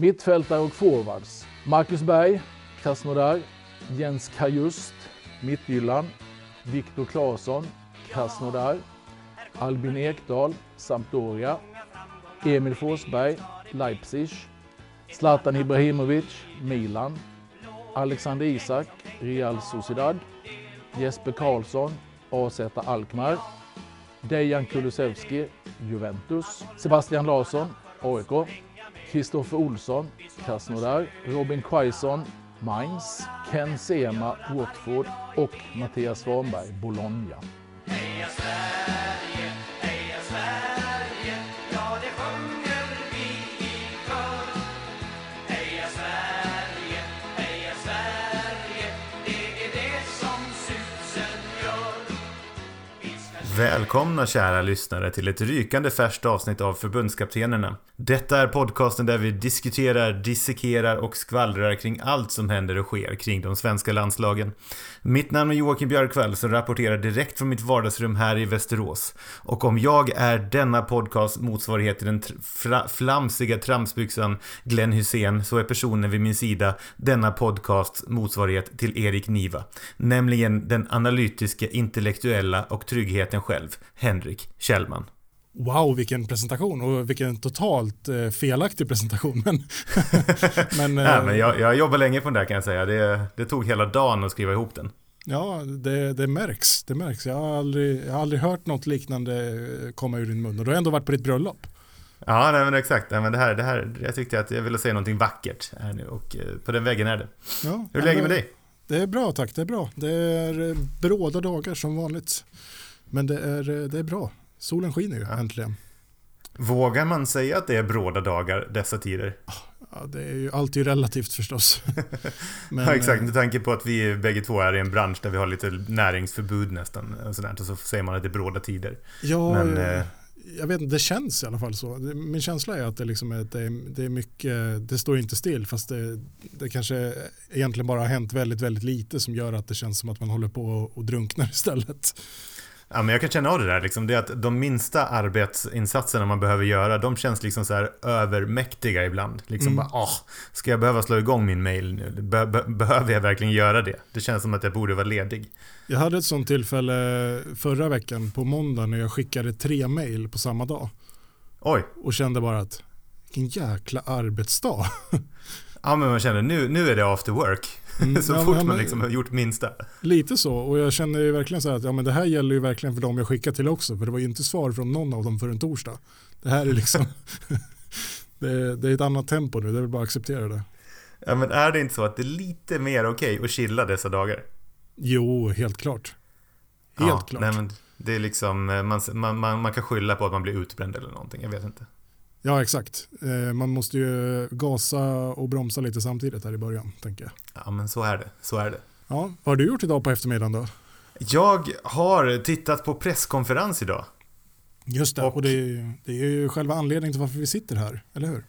Mittfältare och forwards. Marcus Berg, Krasnodar. Jens Kajust, Mittgyllan. Viktor Claesson, Krasnodar. Albin Ekdal, Sampdoria. Emil Forsberg, Leipzig. Zlatan Ibrahimovic, Milan. Alexander Isak, Real Sociedad. Jesper Karlsson, AZ Alkmaar. Dejan Kulusevski, Juventus. Sebastian Larsson, AIK. Kristoffer Olsson, Krasnodar. Robin Quaison, Mainz. Ken Sema, Watford och Mattias Svanberg, Bologna. Välkomna kära lyssnare till ett rykande färskt avsnitt av Förbundskaptenerna. Detta är podcasten där vi diskuterar, dissekerar och skvallrar kring allt som händer och sker kring de svenska landslagen. Mitt namn är Joakim Björkvall som rapporterar direkt från mitt vardagsrum här i Västerås. Och om jag är denna podcast motsvarighet till den tr- flamsiga tramsbyxan Glenn Hussein så är personen vid min sida denna podcast motsvarighet till Erik Niva. Nämligen den analytiska, intellektuella och tryggheten själv, Henrik Kjellman. Wow, vilken presentation och vilken totalt eh, felaktig presentation. Men, men, ja, men jag, jag jobbar länge på den där kan jag säga. Det, det tog hela dagen att skriva ihop den. Ja, det, det märks. Det märks. Jag, har aldrig, jag har aldrig hört något liknande komma ur din mun och du har ändå varit på ditt bröllop. Ja, nej, men exakt. Nej, men det här, det här, jag tyckte att jag ville säga någonting vackert här nu och eh, på den vägen är det. Ja, Hur är läget med dig? Det är bra tack, det är bra. Det är bråda dagar som vanligt. Men det är, det är bra. Solen skiner ju ja. äntligen. Vågar man säga att det är bråda dagar dessa tider? Ja, det är ju alltid relativt förstås. Men, ja, exakt, med tanke på att vi bägge två är i en bransch där vi har lite näringsförbud nästan. Och sådär, så säger man att det är bråda tider. Ja, Men, jag, jag vet inte, det känns i alla fall så. Min känsla är att det, liksom är, det, är, det är mycket, det står inte still fast det, det kanske egentligen bara har hänt väldigt, väldigt lite som gör att det känns som att man håller på och drunknar istället. Ja, men jag kan känna av det där. Liksom. Det är att de minsta arbetsinsatserna man behöver göra, de känns liksom så här övermäktiga ibland. Liksom mm. bara, åh, ska jag behöva slå igång min mail nu? Be be behöver jag verkligen göra det? Det känns som att jag borde vara ledig. Jag hade ett sånt tillfälle förra veckan på måndag när jag skickade tre mail på samma dag. Oj. Och kände bara att, vilken jäkla arbetsdag. Ja men man känner nu, nu är det after work. Mm, så ja, fort man liksom har gjort minsta. Lite så och jag känner ju verkligen så här att ja, men det här gäller ju verkligen för dem jag skickar till också. För det var ju inte svar från någon av dem förrän torsdag. Det här är liksom det, är, det, är ett annat tempo nu, det är väl bara att acceptera det. Ja men är det inte så att det är lite mer okej okay att chilla dessa dagar? Jo, helt klart. Helt ja, klart. Nej, men det är liksom, eh, man, man, man, man kan skylla på att man blir utbränd eller någonting, jag vet inte. Ja, exakt. Eh, man måste ju gasa och bromsa lite samtidigt här i början, tänker jag. Ja, men så är det. Så är det. Ja, vad har du gjort idag på eftermiddagen då? Jag har tittat på presskonferens idag. Just det, och, och det, är, det är ju själva anledningen till varför vi sitter här, eller hur?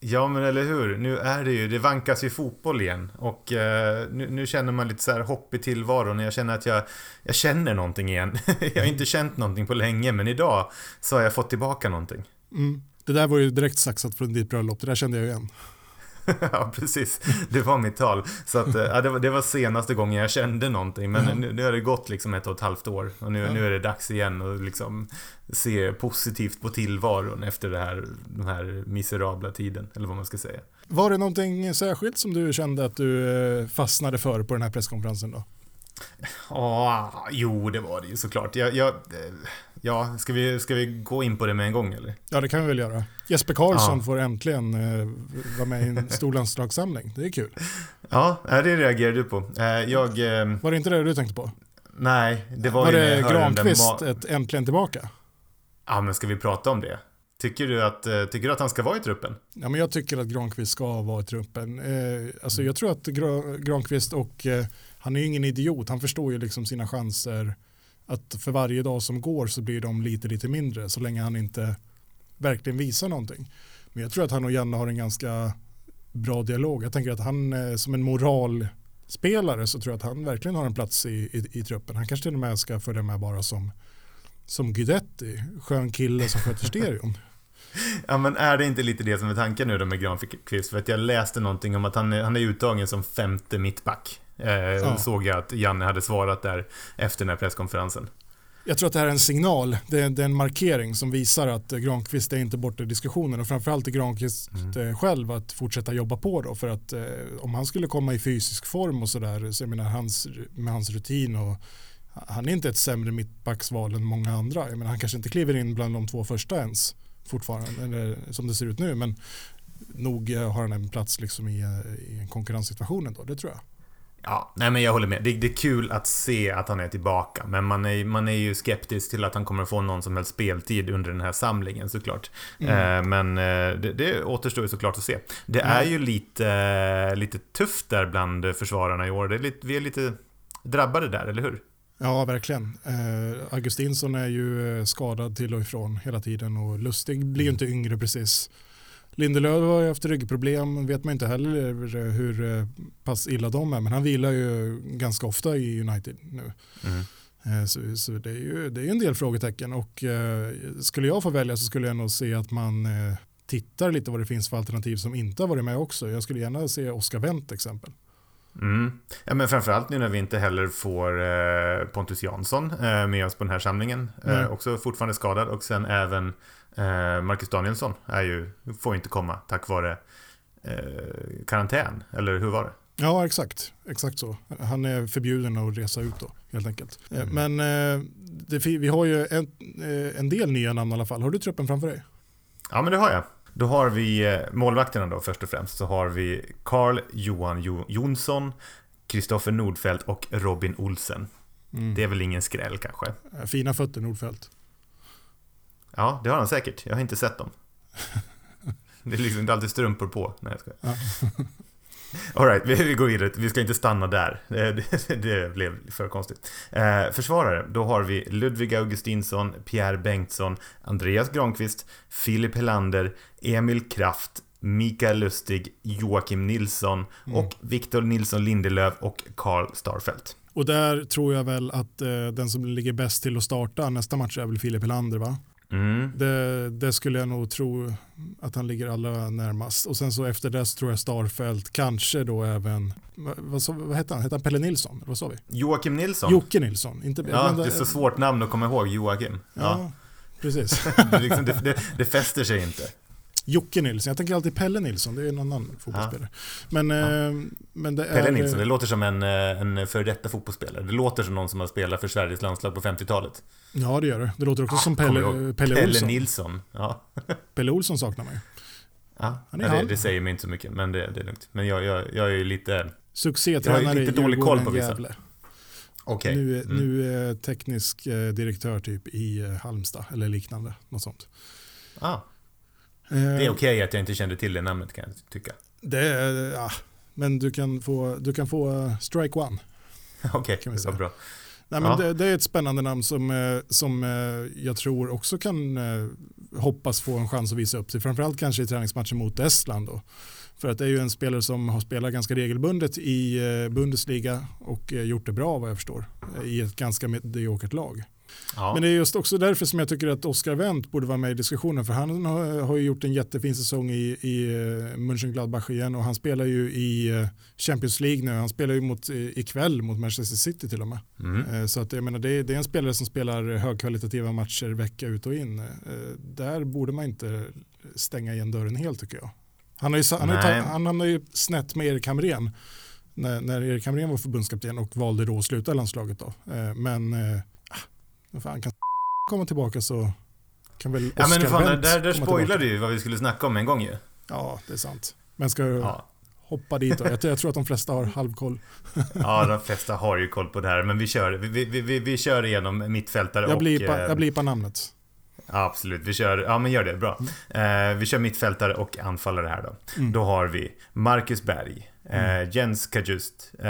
Ja, men eller hur. Nu är det ju, det vankas ju fotboll igen. Och eh, nu, nu, känner man lite så här hopp i tillvaron. Jag känner att jag, jag känner någonting igen. jag har inte känt någonting på länge, men idag så har jag fått tillbaka någonting. Mm. Det där var ju direkt saxat från ditt bröllop, det där kände jag igen. ja, precis. Det var mitt tal. Så att, ja, det, var, det var senaste gången jag kände någonting. Men mm. nu, nu har det gått liksom ett och ett halvt år. Och nu, mm. nu är det dags igen att liksom se positivt på tillvaron efter det här, den här miserabla tiden. Eller vad man ska säga. Var det någonting särskilt som du kände att du eh, fastnade för på den här presskonferensen då? Ja, jo det var det ju såklart. Jag, jag, ja, ska vi, ska vi gå in på det med en gång eller? Ja, det kan vi väl göra. Jesper Karlsson ja. får äntligen eh, vara med i en stor landslagssamling. Det är kul. Ja, det reagerar du på. Eh, jag, eh, var det inte det du tänkte på? Nej, det var, var ju det Granqvist ett äntligen tillbaka? Ja, men ska vi prata om det? Tycker du, att, eh, tycker du att han ska vara i truppen? Ja, men jag tycker att Granqvist ska vara i truppen. Eh, alltså, jag tror att Granqvist och eh, han är ju ingen idiot, han förstår ju liksom sina chanser att för varje dag som går så blir de lite lite mindre så länge han inte verkligen visar någonting. Men jag tror att han och Janne har en ganska bra dialog. Jag tänker att han eh, som en moralspelare så tror jag att han verkligen har en plats i, i, i truppen. Han kanske till och med ska följa med bara som, som Guidetti, skön kille som sköter stereon. Ja men är det inte lite det som är tanken nu då med Granqvist? För att jag läste någonting om att han är, han är uttagen som femte mittback. Eh, ja. Såg jag att Janne hade svarat där efter den här presskonferensen. Jag tror att det här är en signal, det är, det är en markering som visar att Granqvist är inte borta i diskussionen och framförallt är Granqvist mm. Eh, själv att fortsätta jobba på då för att eh, om han skulle komma i fysisk form och sådär, så jag menar hans, med hans rutin och han är inte ett sämre mittbacksval än många andra. Jag menar, han kanske inte kliver in bland de två första ens fortfarande, eller som det ser ut nu, men nog har han en plats liksom i, i en konkurrenssituation ändå, det tror jag. Ja, nej men jag håller med. Det, det, är kul att se att han är tillbaka. Men man är, man är ju skeptisk till att han kommer få någon som helst speltid under den här samlingen såklart. Mm. Eh, men eh, det, det återstår ju såklart att se. Det mm. är ju lite, lite tufft där bland försvararna i år. Det är lite, vi är lite drabbade där, eller hur? Ja, verkligen. Eh, Augustinsson är ju skadad till och ifrån hela tiden och Lustig blir ju inte yngre precis. Lindelöf har ju haft ryggproblem, vet man inte heller hur eh, pass illa de är, men han vilar ju ganska ofta i United nu. Mm. Eh, så, så, det är ju det är en del frågetecken och eh, skulle jag få välja så skulle jag nog se att man tittar lite vad det finns för alternativ som inte har varit med också. Jag skulle gärna se Oscar Wendt exempel. Mm. Ja, men framförallt nu när vi inte heller får eh, Pontus Jansson eh, med oss på den här samlingen. Eh, också fortfarande skadad och sen även Marcus Danielsson är ju, får inte komma tack vare eh, karantän, eller hur var det? Ja, exakt. Exakt så. Han är förbjuden att resa ut då, helt enkelt. Eh, mm. Men eh, det, vi har ju en, eh, en del nya namn i alla fall. Har du truppen framför dig? Ja, men det har jag. Då har vi målvakterna då först och främst. Så har vi Carl Johan jo Jonsson, Kristoffer Nordfeldt och Robin Olsen. Mm. Det är väl ingen skräll kanske? Fina fötter Nordfeldt. Ja, det har han säkert. Jag har inte sett dem. Det är liksom inte alltid strumpor på. Nej, jag ska. Ja. Alright, vi, går vidare. Vi ska inte stanna där. Det, blev för konstigt. Eh, försvarare, då har vi Ludvig Augustinsson, Pierre Bengtsson, Andreas Granqvist, Filip Helander, Emil Kraft, Mikael Lustig, Joakim Nilsson mm. och Victor Nilsson Lindelöf och Karl Starfelt. Och där tror jag väl att eh, den som ligger bäst till att starta nästa match är väl Filip Helander va? Mm. Det, det, skulle jag nog tro att han ligger allra närmast. Och sen så efter det så tror jag Starfelt, kanske då även, vad, så, vad hette han? Hette han Pelle Nilsson? Vad sa vi? Joakim Nilsson. Jocke Nilsson. Inte, ja, det är så svårt namn att komma ihåg, Joakim. Ja, ja. precis. det, liksom, det, det, det fäster sig inte. Jocke Nilsson, jag tänker alltid Pelle Nilsson, det är en annan fotbollsspelare. Men. Eh, men det Pelle är... Nilsson, det låter som en, eh, en före detta fotbollsspelare. Det låter som någon som har spelat för Sveriges landslag på 50-talet. Ja, det gör det. Det låter också ah, som Pelle, Pelle, Pelle Olsson. Nilsson. Ja. Pelle Olsson saknar man ju. Ja, det, det, säger mig inte så mycket, men det, det är lugnt. Men jag, jag, jag är lite... Succétränare jag har lite dålig koll på vissa. Okay. Nu, mm. nu är teknisk eh, direktör typ i Halmstad eller liknande. Något sånt. Ah. Det är okej okay att jag inte kände till det namnet kan jag tycka. Det är, ja, men du kan få, du kan få uh, strike one. Okej, okay, var bra. Nej, men ja. det, det, är ett spännande namn som, eh, som eh, jag tror också kan hoppas få en chans att visa upp sig. Framförallt kanske i träningsmatchen mot Estland. Då. För att det är ju en spelare som har spelat ganska regelbundet i Bundesliga och gjort det bra vad jag förstår. I ett ganska mediokert lag. Ja. Men det är just också därför som jag tycker att Oscar Wendt borde vara med i diskussionen för han har, har ju gjort en jättefin säsong i, i eh, Mönchengladbach igen och han spelar ju i eh, Champions League nu. Han spelar ju mot, ikväll mot Manchester City till och med. Mm. Så att jag menar, det, är, det är en spelare som spelar högkvalitativa matcher vecka ut och in. Där borde man inte stänga igen dörren helt tycker jag. Han har ju, han har, han, han har ju snett med Erik Hamrén när, när Erik Hamrén var förbundskapten och valde då att sluta landslaget. Då. Men fan, kan komma tillbaka så kan väl Oscar Ja men fan, Wendt där, där spoilade du vad vi skulle snacka om en gång ju. Ja, det är sant. Men ska du ja. hoppa dit då? Jag, jag, tror att de flesta har halvkoll. ja, de flesta har ju koll på det här. Men vi kör, vi, vi, vi, vi kör igenom mittfältare jag och... Blipa, jag blipar namnet. Ja, absolut, vi kör, ja men gör det, bra. Mm. Eh, vi kör mittfältare och anfallare här då. Mm. Då har vi Marcus Berg, eh, mm. Jens Kajust. Eh,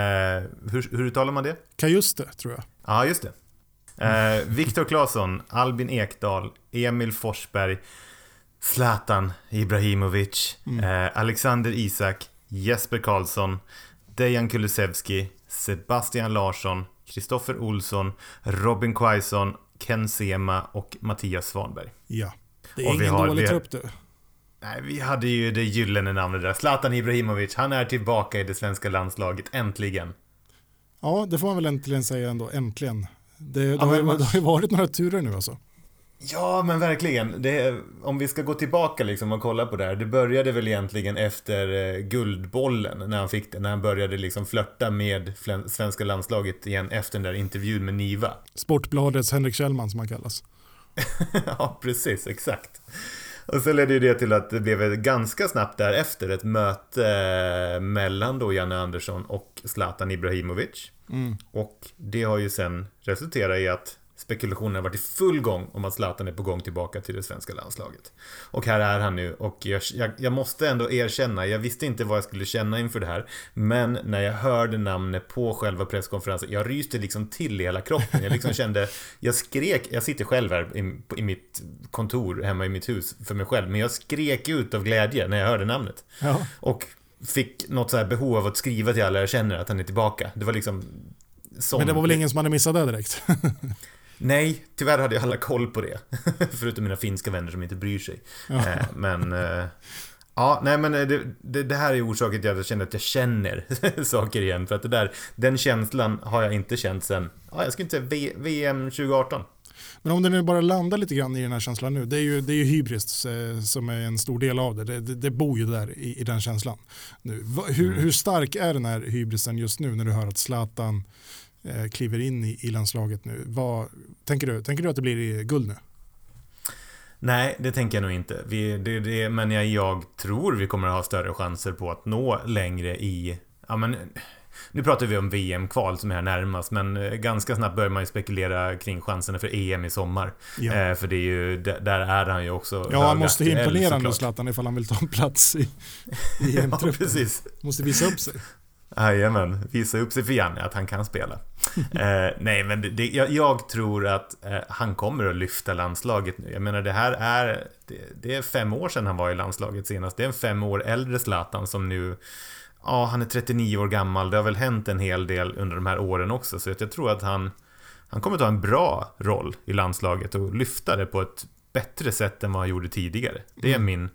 hur, hur uttalar man det? Kajuste, tror jag. Ja, just det. Eh, Viktor Claesson, Albin Ekdal, Emil Forsberg, Zlatan Ibrahimovic, mm. eh, Alexander Isak, Jesper Karlsson, Dejan Kulusevski, Sebastian Larsson, Kristoffer Olsson, Robin Quaison, Ken Sema och Mattias Svanberg. Ja. Det är Och ingen har- dålig trupp du. Nej, vi hade ju det gyllene namnet där. Zlatan Ibrahimovic, han är tillbaka i det svenska landslaget, äntligen. Ja, det får man väl äntligen säga ändå. Äntligen. Det, det, har, men ju, det har ju varit några turer nu alltså. Ja, men verkligen. Det, om vi ska gå tillbaka liksom och kolla på det här. Det började väl egentligen efter eh, Guldbollen, när han fick det. När han började liksom flörta med svenska landslaget igen efter den där intervjun med Niva. Sportbladets Henrik Kjellman som han kallas. ja, precis, exakt. Och så ledde ju det till att det blev ganska snabbt därefter ett möte eh, mellan då Janne Andersson och Zlatan Ibrahimovic. Mm. Och det har ju sen resulterat i att spekulationen har varit i full gång om att Zlatan är på gång tillbaka till det svenska landslaget. Och här är han nu och jag, jag, jag måste ändå erkänna, jag visste inte vad jag skulle känna inför det här. Men när jag hörde namnet på själva presskonferensen, jag ryste liksom till i hela kroppen. Jag liksom kände, jag skrek, jag sitter själv här i, i mitt kontor hemma i mitt hus för mig själv, men jag skrek ut av glädje när jag hörde namnet. Ja. Och fick något så här behov av att skriva till alla jag känner att han är tillbaka. Det var liksom sån... Men det var väl ingen som hade missat det direkt? Nej, tyvärr hade jag alla koll på det. Förutom mina finska vänner som inte bryr sig. Ja. Eh, men... Eh, ja, nej men det, det, det här är orsaken till att jag känner att jag känner saker igen. För att det där, den känslan har jag inte känt sen, ja, jag skulle inte säga VM 2018. Men om det nu bara landar lite grann i den här känslan nu. Det är ju, det är ju hybris eh, som är en stor del av det. Det, det, det bor ju där i, i den känslan. Nu. Va, hur, Mm. hur stark är den här hybrisen just nu när du hör att Zlatan eh, kliver in i, i landslaget nu? Vad, tänker, du, tänker du att det blir guld nu? Nej, det tänker jag nog inte. Vi, det, det, men jag, jag tror vi kommer att ha större chanser på att nå längre i... Ja, men, nu pratar vi om VM-kval som är här närmast, men eh, ganska snabbt börjar man ju spekulera kring chanserna för EM i sommar. Ja. Eh, för det är ju, där är han ju också Ja, han måste ju imponera nu. Zlatan ifall han vill ta en plats i, i Ja, EM-truppen. precis. måste visa upp sig. Jajamän, visa upp sig för Janne att han kan spela. eh, nej, men det, det, jag, jag tror att eh, han kommer att lyfta landslaget nu. Jag menar, det här är... Det, det är fem år sedan han var i landslaget senast. Det är en fem år äldre Zlatan som nu... Ja, han är 39 år gammal. Det har väl hänt en hel del under de här åren också. Så att jag tror att han... Han kommer ta en bra roll i landslaget och lyfta det på ett bättre sätt än vad han gjorde tidigare. Det är Mm. min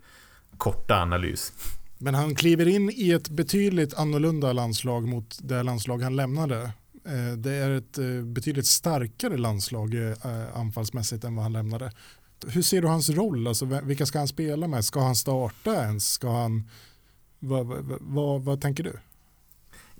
korta analys. Men han kliver in i ett betydligt annorlunda landslag mot det landslag han lämnade. Eh, Det är ett eh, betydligt starkare landslag eh, anfallsmässigt än vad han lämnade. Hur ser du hans roll? Alltså, vilka ska han spela med? Ska han starta ens? Ska han... Vad, vad, vad, vad tänker du?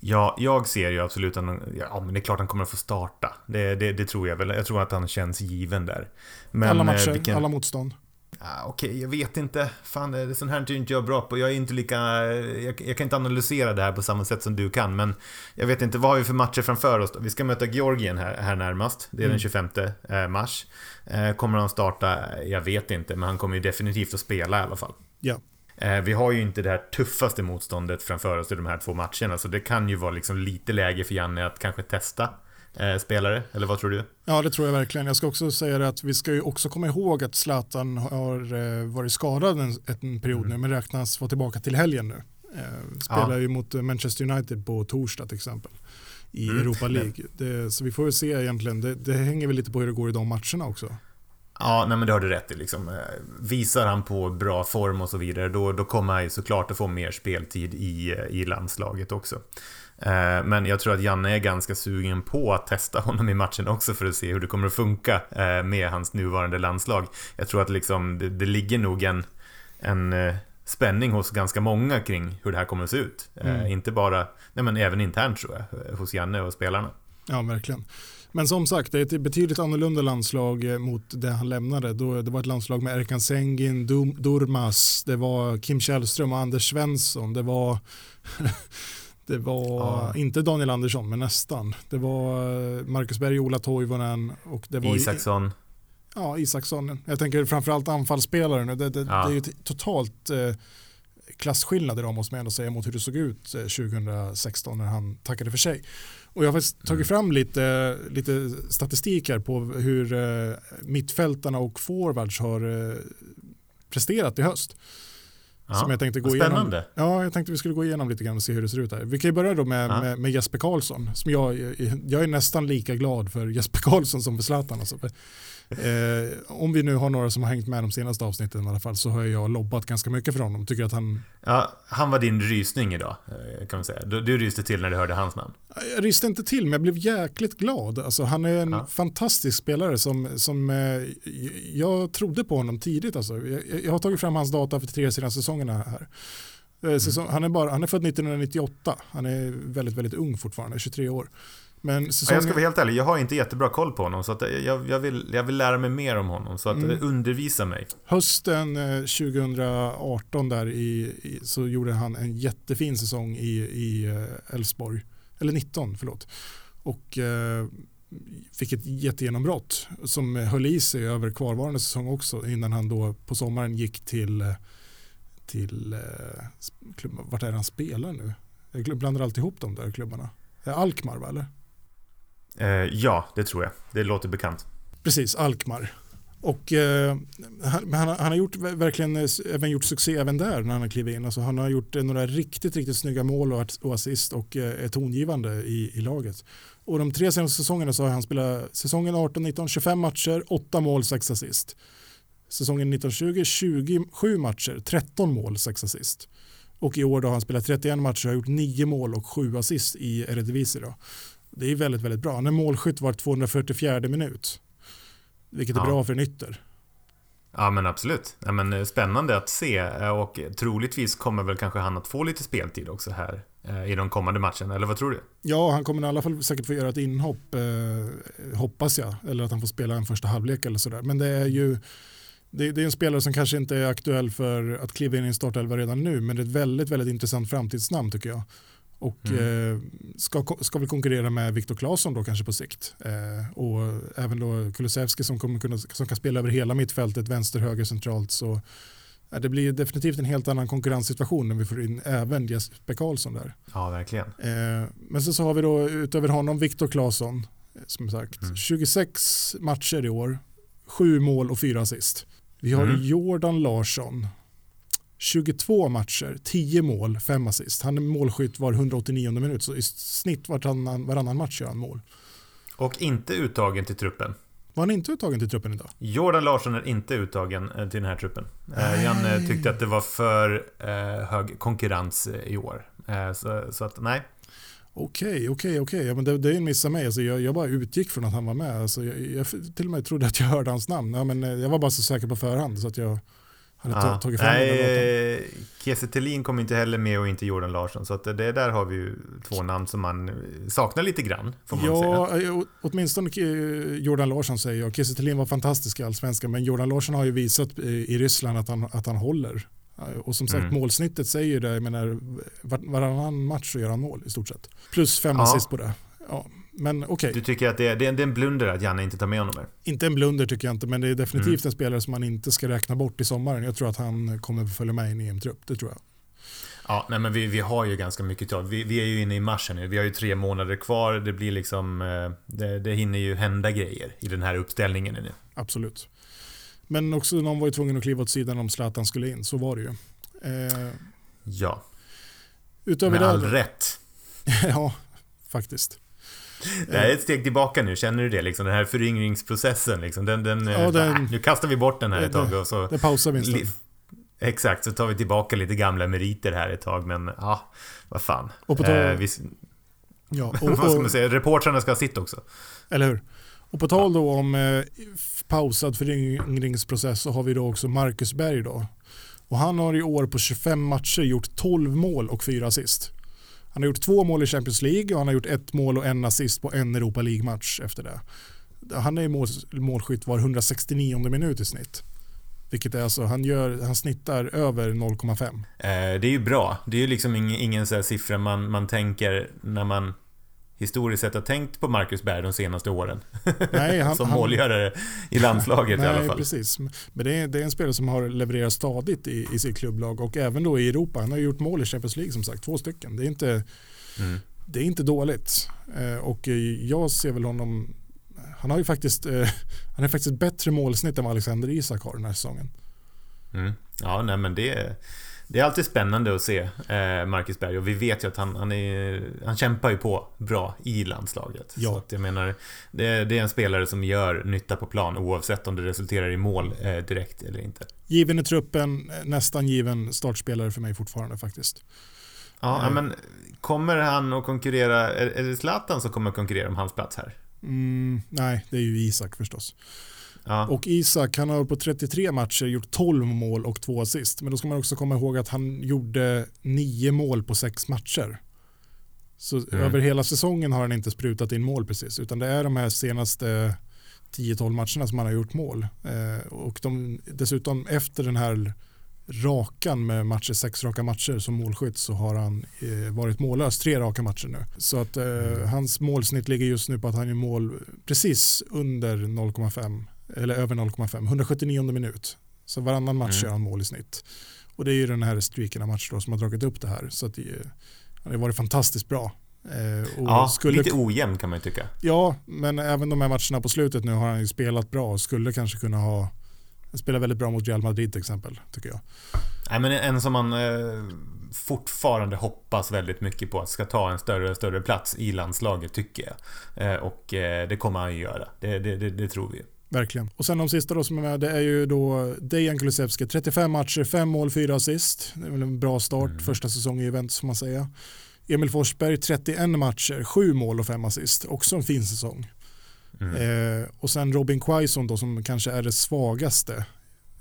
Ja, jag ser ju absolut att ja, men det är klart han kommer att få starta. Det, det, det tror jag väl. Jag tror att han känns given där. Men, alla matcher, vilken- alla motstånd. Ah, Okej, jag vet inte. Fan, det sånt här är inte jag bra på. Jag är inte lika... Jag, jag kan inte analysera det här på samma sätt som du kan, men jag vet inte. Vad har vi för matcher framför oss då? Vi ska möta Georgien här, här närmast. Det är Mm. den 25 eh, mars. Eh, Kommer han starta? Jag vet inte, men han kommer ju definitivt att spela i alla fall. Ja. Eh, Vi har ju inte det här tuffaste motståndet framför oss i de här två matcherna, så det kan ju vara liksom lite läge för Janne att kanske testa eh, spelare, eller vad tror du? ja, det tror jag verkligen. Jag ska också säga det att vi ska ju också komma ihåg att Zlatan har eh, varit skadad en, en period Mm. nu men räknas vara tillbaka till helgen nu. Eh, Spelar Ja. ju mot eh, Manchester United på torsdag till exempel i Mm. Europa League. Det, så vi får väl se egentligen. Det, det hänger väl lite på hur det går i de matcherna också. Ja, nej men det har du rätt i liksom. Eh, Visar han på bra form och så vidare, då, då kommer han ju såklart att få mer speltid i, eh, i landslaget också. Eh, Men jag tror att Janne är ganska sugen på att testa honom i matchen också för att se hur det kommer att funka eh, med hans nuvarande landslag. Jag tror att liksom det, det ligger nog en, en eh, spänning hos ganska många kring hur det här kommer att se ut. Eh, Mm. Inte bara, nej men även internt tror jag, hos Janne och spelarna. Ja, verkligen. Men som sagt, det är ett betydligt annorlunda landslag mot det han lämnade. Då, det var ett landslag med Erkan Sengin, Durmas, det var Kim Källström och Anders Svensson. Det var, det var Ja. inte Daniel Andersson, men nästan. Det var eh, Marcus Berg, Ola Toivonen och det var Isaksson. Ja, Isaksson. Jag tänker framförallt anfallsspelare nu. Det, det, Ja. det är ju totalt eh, klasskillnad idag måste man ändå säga mot hur det såg ut eh, 2016 när han tackade för sig. Och jag har faktiskt tagit fram lite, lite statistik här på hur eh, mittfältarna och forwards har eh, presterat i höst. Ja. Som jag tänkte gå Vad igenom. Spännande. Ja, jag tänkte vi skulle gå igenom lite grann och se hur det ser ut här. Vi kan ju börja då med, Ja. med, med Jesper Karlsson. Som jag, jag är nästan lika glad för Jesper Karlsson som för Zlatan. Alltså. Eh, om vi nu har några som har hängt med de senaste avsnitten i alla fall så har jag lobbat ganska mycket för honom. Tycker att han... Ja, han var din rysning idag, eh, kan man säga. Du, du ryste till när du hörde hans namn. Jag ryste inte till, men jag blev jäkligt glad. Alltså, han är en Ja. fantastisk spelare som, som eh, jag trodde på honom tidigt. Alltså. Jag, jag har tagit fram hans data för tre senaste säsongerna här. Eh, Säsong, han, är bara, han är född 1998. Han är väldigt, väldigt ung fortfarande, 23 år. Men säsongen, jag ska vara helt ärlig, jag har inte jättebra koll på honom. Så att jag, jag, vill, jag vill lära mig mer om honom. Så att Mm. eh, undervisa mig. hösten eh, 2018 där i, i, så gjorde han en jättefin säsong i eh, Elfsborg. Eller 19, förlåt. Och eh, fick ett jättegenombrott som höll i sig över kvarvarande säsong också innan han då på sommaren gick till, eh, till eh, klubb, vart är han spelar nu? Jag blandar alltid ihop de där klubbarna. Eh, Alkmaar va, eller? Eh, ja, det tror jag. Det låter bekant. Precis, Alkmaar. Och eh, han, han, han har gjort, verkligen eh, även gjort succé även där när han har klivit in. Alltså han har gjort eh, några riktigt, riktigt snygga mål och, och assist och eh, är tongivande i, i laget. Och de tre senaste säsongerna så har han spelat säsongen 18-19, 25 matcher, 8 mål, 6 assist. Säsongen 19-20, 27 matcher, 13 mål, 6 assist. Och i år då har han spelat 31 matcher och har gjort 9 mål och 7 assist i Eredivisie. Då. Det är väldigt, väldigt bra. Han är målskytt var 244 minut. Vilket är Ja. bra för en ytter. Ja men absolut. Ja, men, eh, spännande att se eh, och troligtvis kommer väl kanske han att få lite speltid också här eh, i de kommande matcherna, eller vad tror du? Ja, han kommer i alla fall säkert få göra ett inhopp, eh, hoppas jag. Eller att han får spela en första halvlek eller sådär. Men det är ju det, det är en spelare som kanske inte är aktuell för att kliva in i en startelva redan nu, men det är ett väldigt, väldigt intressant framtidsnamn tycker jag. Och Mm. eh, ska, ska väl konkurrera med Viktor Claesson då kanske på sikt. Eh, och även då Kulusevski som, kommer kunna, som kan spela över hela mittfältet, vänster, höger, centralt. Så ja, det blir definitivt en helt annan konkurrenssituation när vi får in även Jesper Karlsson där. Ja, verkligen. Eh, men sen så har vi då utöver honom Viktor Claesson, eh, som sagt, Mm. 26 matcher i år, 7 mål och 4 assist. Vi har Mm. Jordan Larsson, 22 matcher, 10 mål, 5 assist. Han är målskytt var 189 minut, så i snitt varannan, varannan match gör han mål. Och inte uttagen till truppen. Var han inte uttagen till truppen idag? Jordan Larsson är inte uttagen eh, till den här truppen. Eh, Jan eh, tyckte att det var för hög konkurrens i år. Så, så att nej. Okej, okej, okej. Ja, men det, det är en miss av mig. Alltså, jag, jag bara utgick från att han var med. Alltså, jag, jag till och med trodde att jag hörde hans namn. Ja, men, jag var bara så säker på förhand så att jag hade ta, Ja. tagit fram. Nej, eh, Kiese Thelin kom inte heller med och inte Jordan Larsson. Så att det där har vi ju två namn som man eh, saknar lite grann, får man säga. Ja, eh, å- åtminstone eh, Jordan Larsson säger jag. Kiese Thelin var fantastisk i allsvenskan men Jordan Larsson har ju visat eh, i Ryssland att han, att han håller. Eh, Och som sagt Mm. målsnittet säger ju det, jag menar var, varannan match så gör han mål i stort sett. Plus fem Ja. assist på det. Ja, men okej, Du tycker att det är, det är en blunder att Janne inte tar med honom här? inte en blunder tycker jag inte men det är definitivt Mm. en spelare som man inte ska räkna bort i sommaren. Jag tror att han kommer följa med i en EM-trupp, det tror jag. Ja, nej men vi, vi har ju ganska mycket tag. Vi, vi är ju inne i mars här nu. Vi har ju tre månader kvar. Det blir liksom... eh, Det, det hinner ju hända grejer i den här uppställningen nu. Absolut. Men också någon var ju tvungen att kliva åt sidan om Zlatan skulle in, så var det ju. Eh, Ja, utöver med det, all rätt. ja, faktiskt. Det här är ett steg tillbaka nu, känner du det? Liksom, den här föryngringsprocessen, liksom, den, den, Ja, den- ah, nu kastar vi bort den här ett tag och så... Det pausar vi en stund. Exakt, så tar vi tillbaka lite gamla meriter här ett tag, men ja, vad fan. Och på tal- Eh, vi, Ja, och, vad ska man säga? Reportrarna ska ha sitt också. eller hur? Och på tal då om eh, pausad föryngringsprocess så har vi då också Marcus Berg då. Och han har i år på 25 matcher gjort 12 mål och 4 assist. Han har gjort två mål i Champions League och han har gjort ett mål och en assist på en Europa League-match efter det. Han är mål, målskytt var 169 minut i snitt. Vilket är alltså, han, gör, han snittar över 0,5. Eh, det är ju bra. Det är ju liksom ingen, ingen så här siffra man, man tänker när man historiskt sett har tänkt på Marcus Berg de senaste åren. Nej, han, Som han, målgörare i landslaget Nej, i alla fall. precis. Men det är, det är en spelare som har levererat stadigt i, i sitt klubblag och även då i Europa. Han har gjort mål i Champions League som sagt, två stycken. Det är inte, Mm. det är inte dåligt. Eh, och eh, jag ser väl honom, han har ju faktiskt, eh, han är faktiskt bättre målsnitt än vad Alexander Isak har den här säsongen. Mm. Ja, nej men det, Det är alltid spännande att se eh, Marcus Berg och vi vet ju att han, han, är, han kämpar ju på bra i landslaget. Ja. Så att jag menar, det, det är en spelare som gör nytta på plan oavsett om det resulterar i mål eh, direkt eller inte. Given i truppen, nästan given startspelare för mig fortfarande faktiskt. Ja, Mm. men kommer han att konkurrera, är, är det Zlatan som kommer att konkurrera om hans plats här? Mm, nej, det är ju Isak förstås. Ja, Och Isak, han har på 33 matcher gjort 12 mål och 2 assist. Men då ska man också komma ihåg att han gjorde 9 mål på 6 matcher. Så Mm. över hela säsongen har han inte sprutat in mål precis. Utan det är de här senaste 10-12 matcherna som han har gjort mål. Eh, och de, dessutom efter den här rakan med matcher, sex raka matcher som målskytt så har han eh, varit mållös tre raka matcher nu. Så att eh, hans målsnitt ligger just nu på att han är mål precis under 0,5 eller över 0,5, 179 minut. Så varannan match Mm. gör han mål i snitt. Och det är ju den här streaken av matcher som har dragit upp det här. Så att det, han har varit fantastiskt bra. Eh, och ja skulle, lite ojämn kan man ju tycka. Ja, men även de här matcherna på slutet nu har han ju spelat bra och skulle kanske kunna ha spelat väldigt bra mot Real Madrid till exempel, tycker jag. Nej, men en som man eh, fortfarande hoppas väldigt mycket på att ska ta en större och större plats i landslaget, tycker jag. Eh, och eh, det kommer han ju göra. Det, det, det, det tror vi ju. Verkligen. Och sen de sista då som är med, det är ju då Dejan Kulusevski. 35 matcher, 5 mål, 4 assist. Det är väl en bra start, Mm. första säsongen i Juventus får man säga. Emil Forsberg, 31 matcher, 7 mål och 5 assist. Också en fin säsong. Mm. Eh, och sen Robin Quaison då som kanske är det svagaste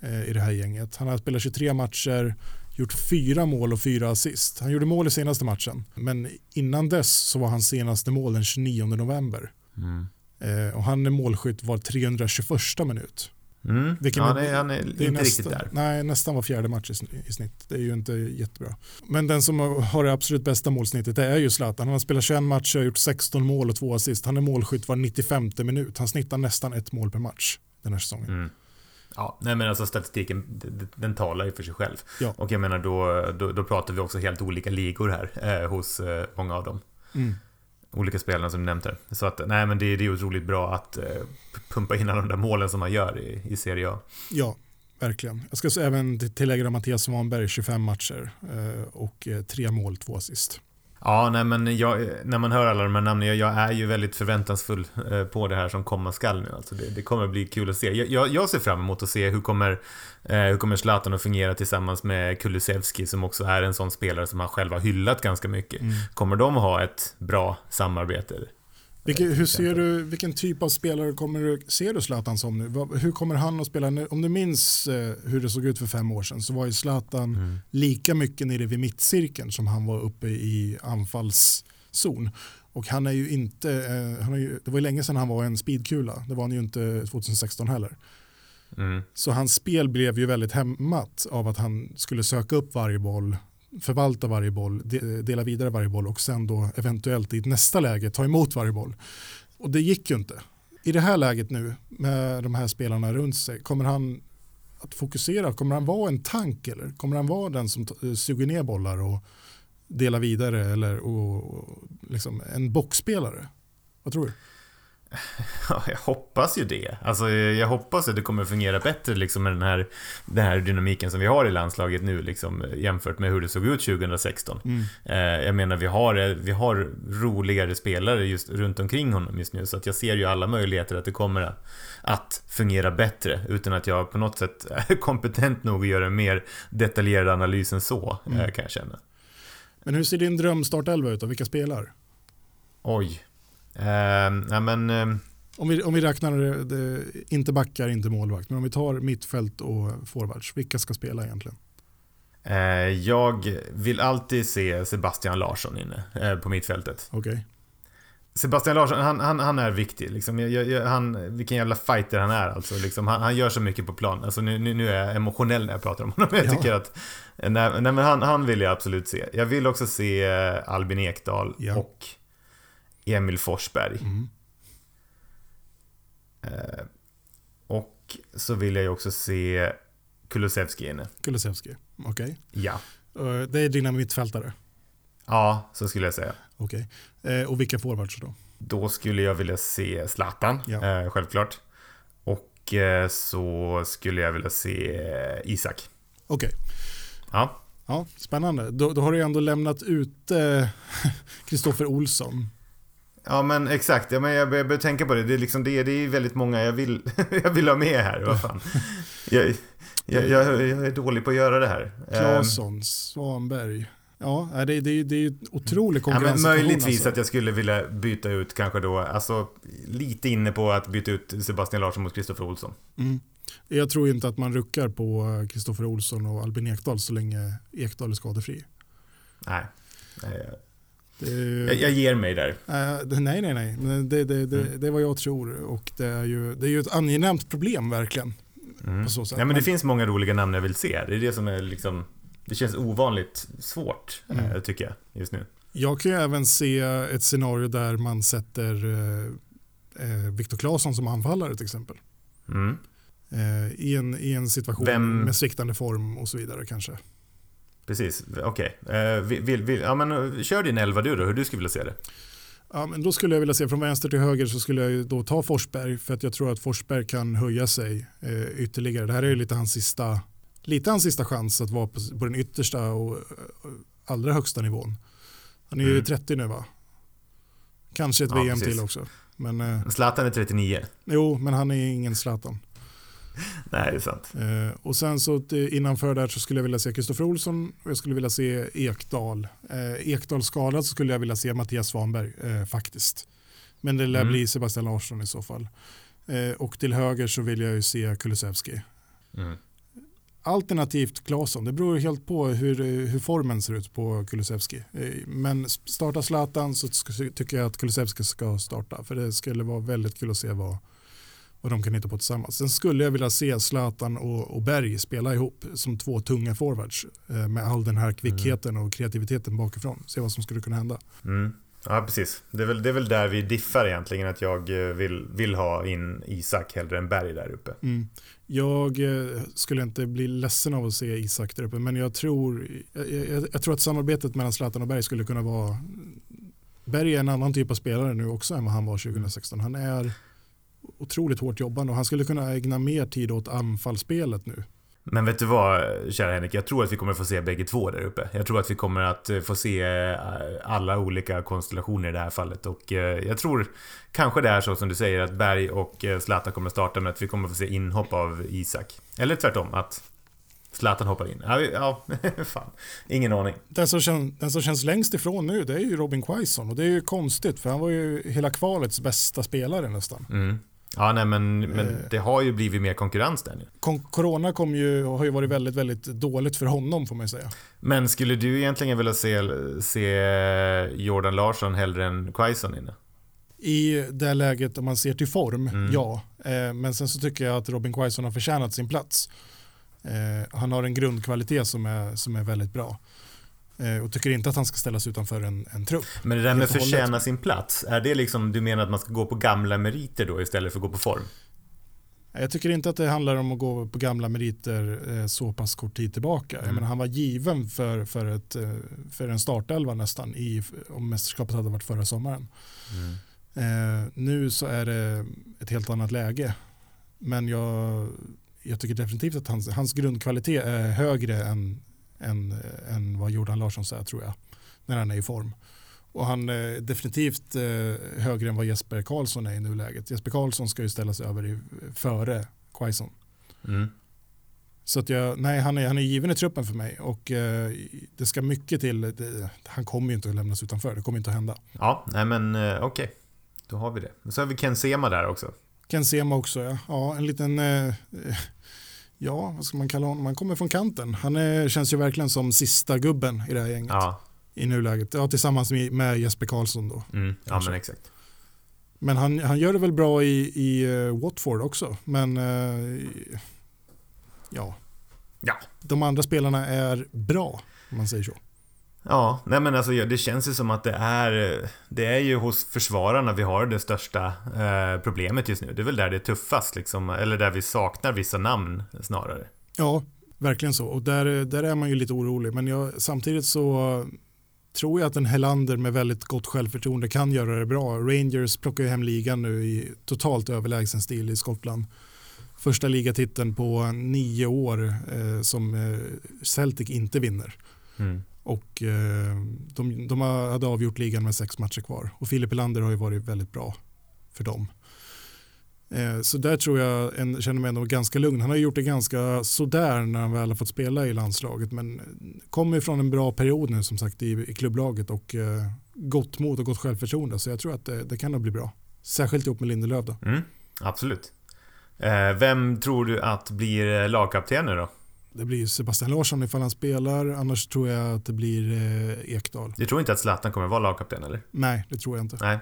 eh, i det här gänget. Han har spelat 23 matcher, gjort 4 mål och 4 assist. Han gjorde mål i senaste matchen, men innan dess så var hans senaste mål den 29 november. Mm. Eh, och han är målskytt var 321 minut. Mm. Vilken ja, det han är Det är inte nästan, riktigt där. Nej, nästan var fjärde match i sn- i snitt. Det är ju inte jättebra. Men den som har det absolut bästa målsnittet det är ju Zlatan. Han har spelat 21 matcher, gjort 16 mål och 2 assist. Han är målskytt var 95 minut. Han snittar nästan ett mål per match den här säsongen. Mm. Ja, nej men alltså statistiken, den talar ju för sig själv. Ja. Och jag menar då, då, då pratar vi också helt olika ligor här eh, hos eh, många av dem. Mm. Olika spelarna som du nämnde. Så att, nej men det, det är otroligt bra att eh, pumpa in alla de där målen som man gör i, i Serie A. Ja, verkligen. Jag ska så även tillägga Mattias Svanberg 25 matcher eh, och eh, tre mål, två assist. Ja, nej men jag, när man hör alla de här namnen, jag, jag är ju väldigt förväntansfull eh, på det här som komma skall nu. Alltså det, det kommer bli kul att se. Jag, jag, jag ser fram emot att se hur kommer, eh, hur kommer Zlatan att fungera tillsammans med Kulusevski som också är en sån spelare som han själv har hyllat ganska mycket. Mm. Kommer de att ha ett bra samarbete? Vilken, hur ser du, vilken typ av spelare kommer du, ser du Zlatan som nu? Hur kommer han att spela nu? Om du minns eh, hur det såg ut för fem år sedan så var ju Zlatan Mm. lika mycket nere vid mittcirkeln som han var uppe i anfallszon. Och han är ju inte, eh, han är ju, det var ju länge sedan han var en speedkula, det var han ju inte 2016 heller. Mm. Så hans spel blev ju väldigt hämmat av att han skulle söka upp varje boll, förvalta varje boll, dela vidare varje boll och sen då eventuellt i ett nästa läge ta emot varje boll. Och det gick ju inte. I det här läget nu med de här spelarna runt sig, kommer han att fokusera? Kommer han vara en tank eller kommer han vara den som eh, suger ner bollar och delar vidare eller och, och liksom en boxspelare? Vad tror du? Ja, jag hoppas ju det. Alltså, jag hoppas att det kommer fungera bättre liksom med den här, den här dynamiken som vi har i landslaget nu liksom, jämfört med hur det såg ut 2016. Eh, jag menar, vi har, vi har roligare spelare just runt omkring honom just nu, så att jag ser ju alla möjligheter att det kommer att, att fungera bättre, utan att jag på något sätt är kompetent nog att göra en mer detaljerad analys än så, eh, Mm. kan jag känna. Men hur ser din drömstartelva ut och vilka spelar? Oj. Eh, nej men... Eh, Om vi, om vi räknar det, det, inte backar, inte målvakt, men om vi tar mittfält och forwards, vilka ska spela egentligen? Eh, jag vill alltid se Sebastian Larsson inne eh, på mittfältet. Okej. Sebastian Larsson, han, han, han är viktig. Liksom. Jag, jag, han, vilken jävla fighter han är. Alltså, liksom. han, han gör så mycket på plan. Alltså, nu, nu, nu är jag emotionell när jag pratar om honom. Jag Ja. tycker att... Nej, nej, men han, han vill jag absolut se. Jag vill också se eh, Albin Ekdal Ja. och Emil Forsberg. Mm. Eh, och så vill jag ju också se Kulusevski inne. Kulusevski. Okej. Ja. Eh, Det är dina mittfältare. Ja, så skulle jag säga. Okej. Eh, Och vilka forwards då? Då skulle jag vilja se Zlatan, Ja. eh, självklart. Och så skulle jag vilja se Isak. Okej. Ja. Ja, spännande. Då, då har du ändå lämnat ut Kristoffer eh, Olsson. Ja men exakt, ja, men jag börjar tänka på det. Det är, liksom det, det är väldigt många jag vill, jag vill ha med här. Vad fan. Jag, jag, jag, jag är dålig på att göra det här. Claesson, Svanberg. Ja, det, det, det är ju otrolig konkurrens. Ja, möjligtvis alltså. att jag skulle vilja byta ut kanske då, alltså lite inne på att byta ut Sebastian Larsson mot Kristoffer Olsson. Mm. Jag tror inte att man ruckar på Kristoffer Olsson och Albin Ekdal så länge Ekdal är skadefri. Nej. Det, jag, jag, ger mig där. Äh, nej, nej, nej. Det, det, det, mm. det är vad jag tror. Och det är ju, det är ju ett angenämt problem verkligen. Mm. På så sätt. Ja, men det finns många roliga namn jag vill se. Det är det som är liksom det känns ovanligt svårt, mm. Eh, tycker jag, just nu. Jag kan ju även se ett scenario där man sätter eh, eh Viktor Claesson som anfallare till exempel. Mm. Eh, i, en, I en situation Vem... med sviktande form och så vidare kanske. Precis, okej. Okay. Eh, ja, men, kör din elva du då, hur du skulle vilja se det. Ja, men då skulle jag vilja se från vänster till höger så skulle jag då ta Forsberg för att jag tror att Forsberg kan höja sig eh, ytterligare. Det här är ju lite hans sista lite hans sista chans att vara på, på den yttersta och allra högsta nivån. Han är ju mm. 30 nu va? Kanske ett ja, VM precis. till också. Men, eh, Zlatan är 39. Jo, men han är ingen Zlatan. Nej, det är sant. Eh, och sen så innanför där så skulle jag vilja se Kristoffer Olsson och jag skulle vilja se Ekdal. Eh, Ekdal skadad så skulle jag vilja se Mattias Svanberg eh, faktiskt. Men det lär mm. bli Sebastian Larsson i så fall. Eh, och till höger så vill jag ju se Kulusevski. Mm. Alternativt Claesson, det beror helt på hur, hur formen ser ut på Kulusevski. Eh, men starta Zlatan så tycker jag att Kulusevski ska starta. För det skulle vara väldigt kul att se vad, vad de kan hitta på tillsammans. Sen skulle jag vilja se Zlatan och, och Berg spela ihop som två tunga forwards eh, med all den här kvickheten och kreativiteten bakifrån. Se vad som skulle kunna hända. Mm. Ja, precis. Det är, väl, det är väl där vi diffar egentligen. Att jag eh, vill, vill ha in Isak hellre än Berg där uppe. Mm. Jag eh, skulle inte bli ledsen av att se Isak där uppe. Men jag tror, jag, jag, jag tror att samarbetet mellan Zlatan och Berg skulle kunna vara... Berg är en annan typ av spelare nu också än vad han var 2016. Han är otroligt hårt jobbande och han skulle kunna ägna mer tid åt anfallsspelet nu. Men vet du vad, kära Henrik? Jag tror att vi kommer få se bägge två där uppe. Jag tror att vi kommer att eh, få se eh, alla olika konstellationer i det här fallet. Och eh, jag tror kanske det är så som du säger att Berg och Zlatan kommer starta men att vi kommer få se inhopp av Isak. Eller tvärtom, att Zlatan hoppar in. Ja, ja fan. Ingen aning. Den som, känns, den som känns längst ifrån nu det är ju Robin Quaison och det är ju konstigt för han var ju hela kvalets bästa spelare nästan. Mm. Ja, nej, men, men eh. det har ju blivit mer konkurrens där nu. corona kom ju, har ju varit väldigt, väldigt dåligt för honom får man ju säga. Men skulle du egentligen vilja se, se Jordan Larsson hellre än Quaison inne? I det läget om man ser till form, mm. ja. Eh, men sen så tycker jag att Robin Quaison har förtjänat sin plats. Eh, han har en grundkvalitet som är, som är väldigt bra. Eh, och tycker inte att han ska ställas utanför en, en trupp. Men det där med förtjäna sin plats, är det liksom, du menar att man ska gå på gamla meriter då istället för att gå på form? Jag tycker inte att det handlar om att gå på gamla meriter eh, så pass kort tid tillbaka. Mm. Jag menar, han var given för, för, ett, eh, för en startelva nästan i, om mästerskapet hade varit förra sommaren. Mm. Eh, nu så är det ett helt annat läge. Men jag, jag tycker definitivt att hans, hans grundkvalitet är högre än, än, än vad Jordan Larsson säger tror jag. När han är i form. Och han är definitivt eh, högre än vad Jesper Karlsson är i nuläget. Jesper Karlsson ska ju ställa sig över i, före Quaison. Mm. Så att jag, nej, han är, han är given i truppen för mig och eh, det ska mycket till. Det, han kommer ju inte att lämnas utanför, det kommer inte att hända. Ja, nej men eh, okej. Okay. Då har vi det. Så har vi Ken Sema där också. Ken Sema också, ja. ja en liten eh, ja, vad ska man kalla honom? Han kommer från kanten. Han är, känns ju verkligen som sista gubben i det här gänget. Ja. I nuläget. Ja, tillsammans med, med Jesper Karlsson då. Mm, ja, men exakt. Men han, han gör det väl bra i, i uh, Watford också. Men uh, ja. ja, de andra spelarna är bra om man säger så. Ja, nej men alltså det känns ju som att det är Det är ju hos försvararna vi har det största eh, problemet just nu. Det är väl där det är tuffast liksom, eller där vi saknar vissa namn snarare. Ja, verkligen så. Och där, där är man ju lite orolig. Men jag, samtidigt så tror jag att en Helander med väldigt gott självförtroende kan göra det bra. Rangers plockar ju hem ligan nu i totalt överlägsen stil i Skottland. Första ligatiteln på nio år eh, som eh, Celtic inte vinner. Mm. Och eh, de, de hade avgjort ligan med sex matcher kvar. Och Filip Lander har ju varit väldigt bra för dem. Eh, så där tror jag, en, känner mig ändå ganska lugn. Han har gjort det ganska sådär när han väl har fått spela i landslaget. Men kommer från en bra period nu som sagt i, i klubblaget och eh, gott mod och gott självförtroende. Så jag tror att det, det kan nog bli bra. Särskilt ihop med Lindelöf då. Mm, absolut. Eh, vem tror du att blir lagkapten nu då? Det blir Sebastian Larsson ifall han spelar. Annars tror jag att det blir eh, Ekdal. Du tror inte att Zlatan kommer vara lagkapten eller? Nej, det tror jag inte. Nej.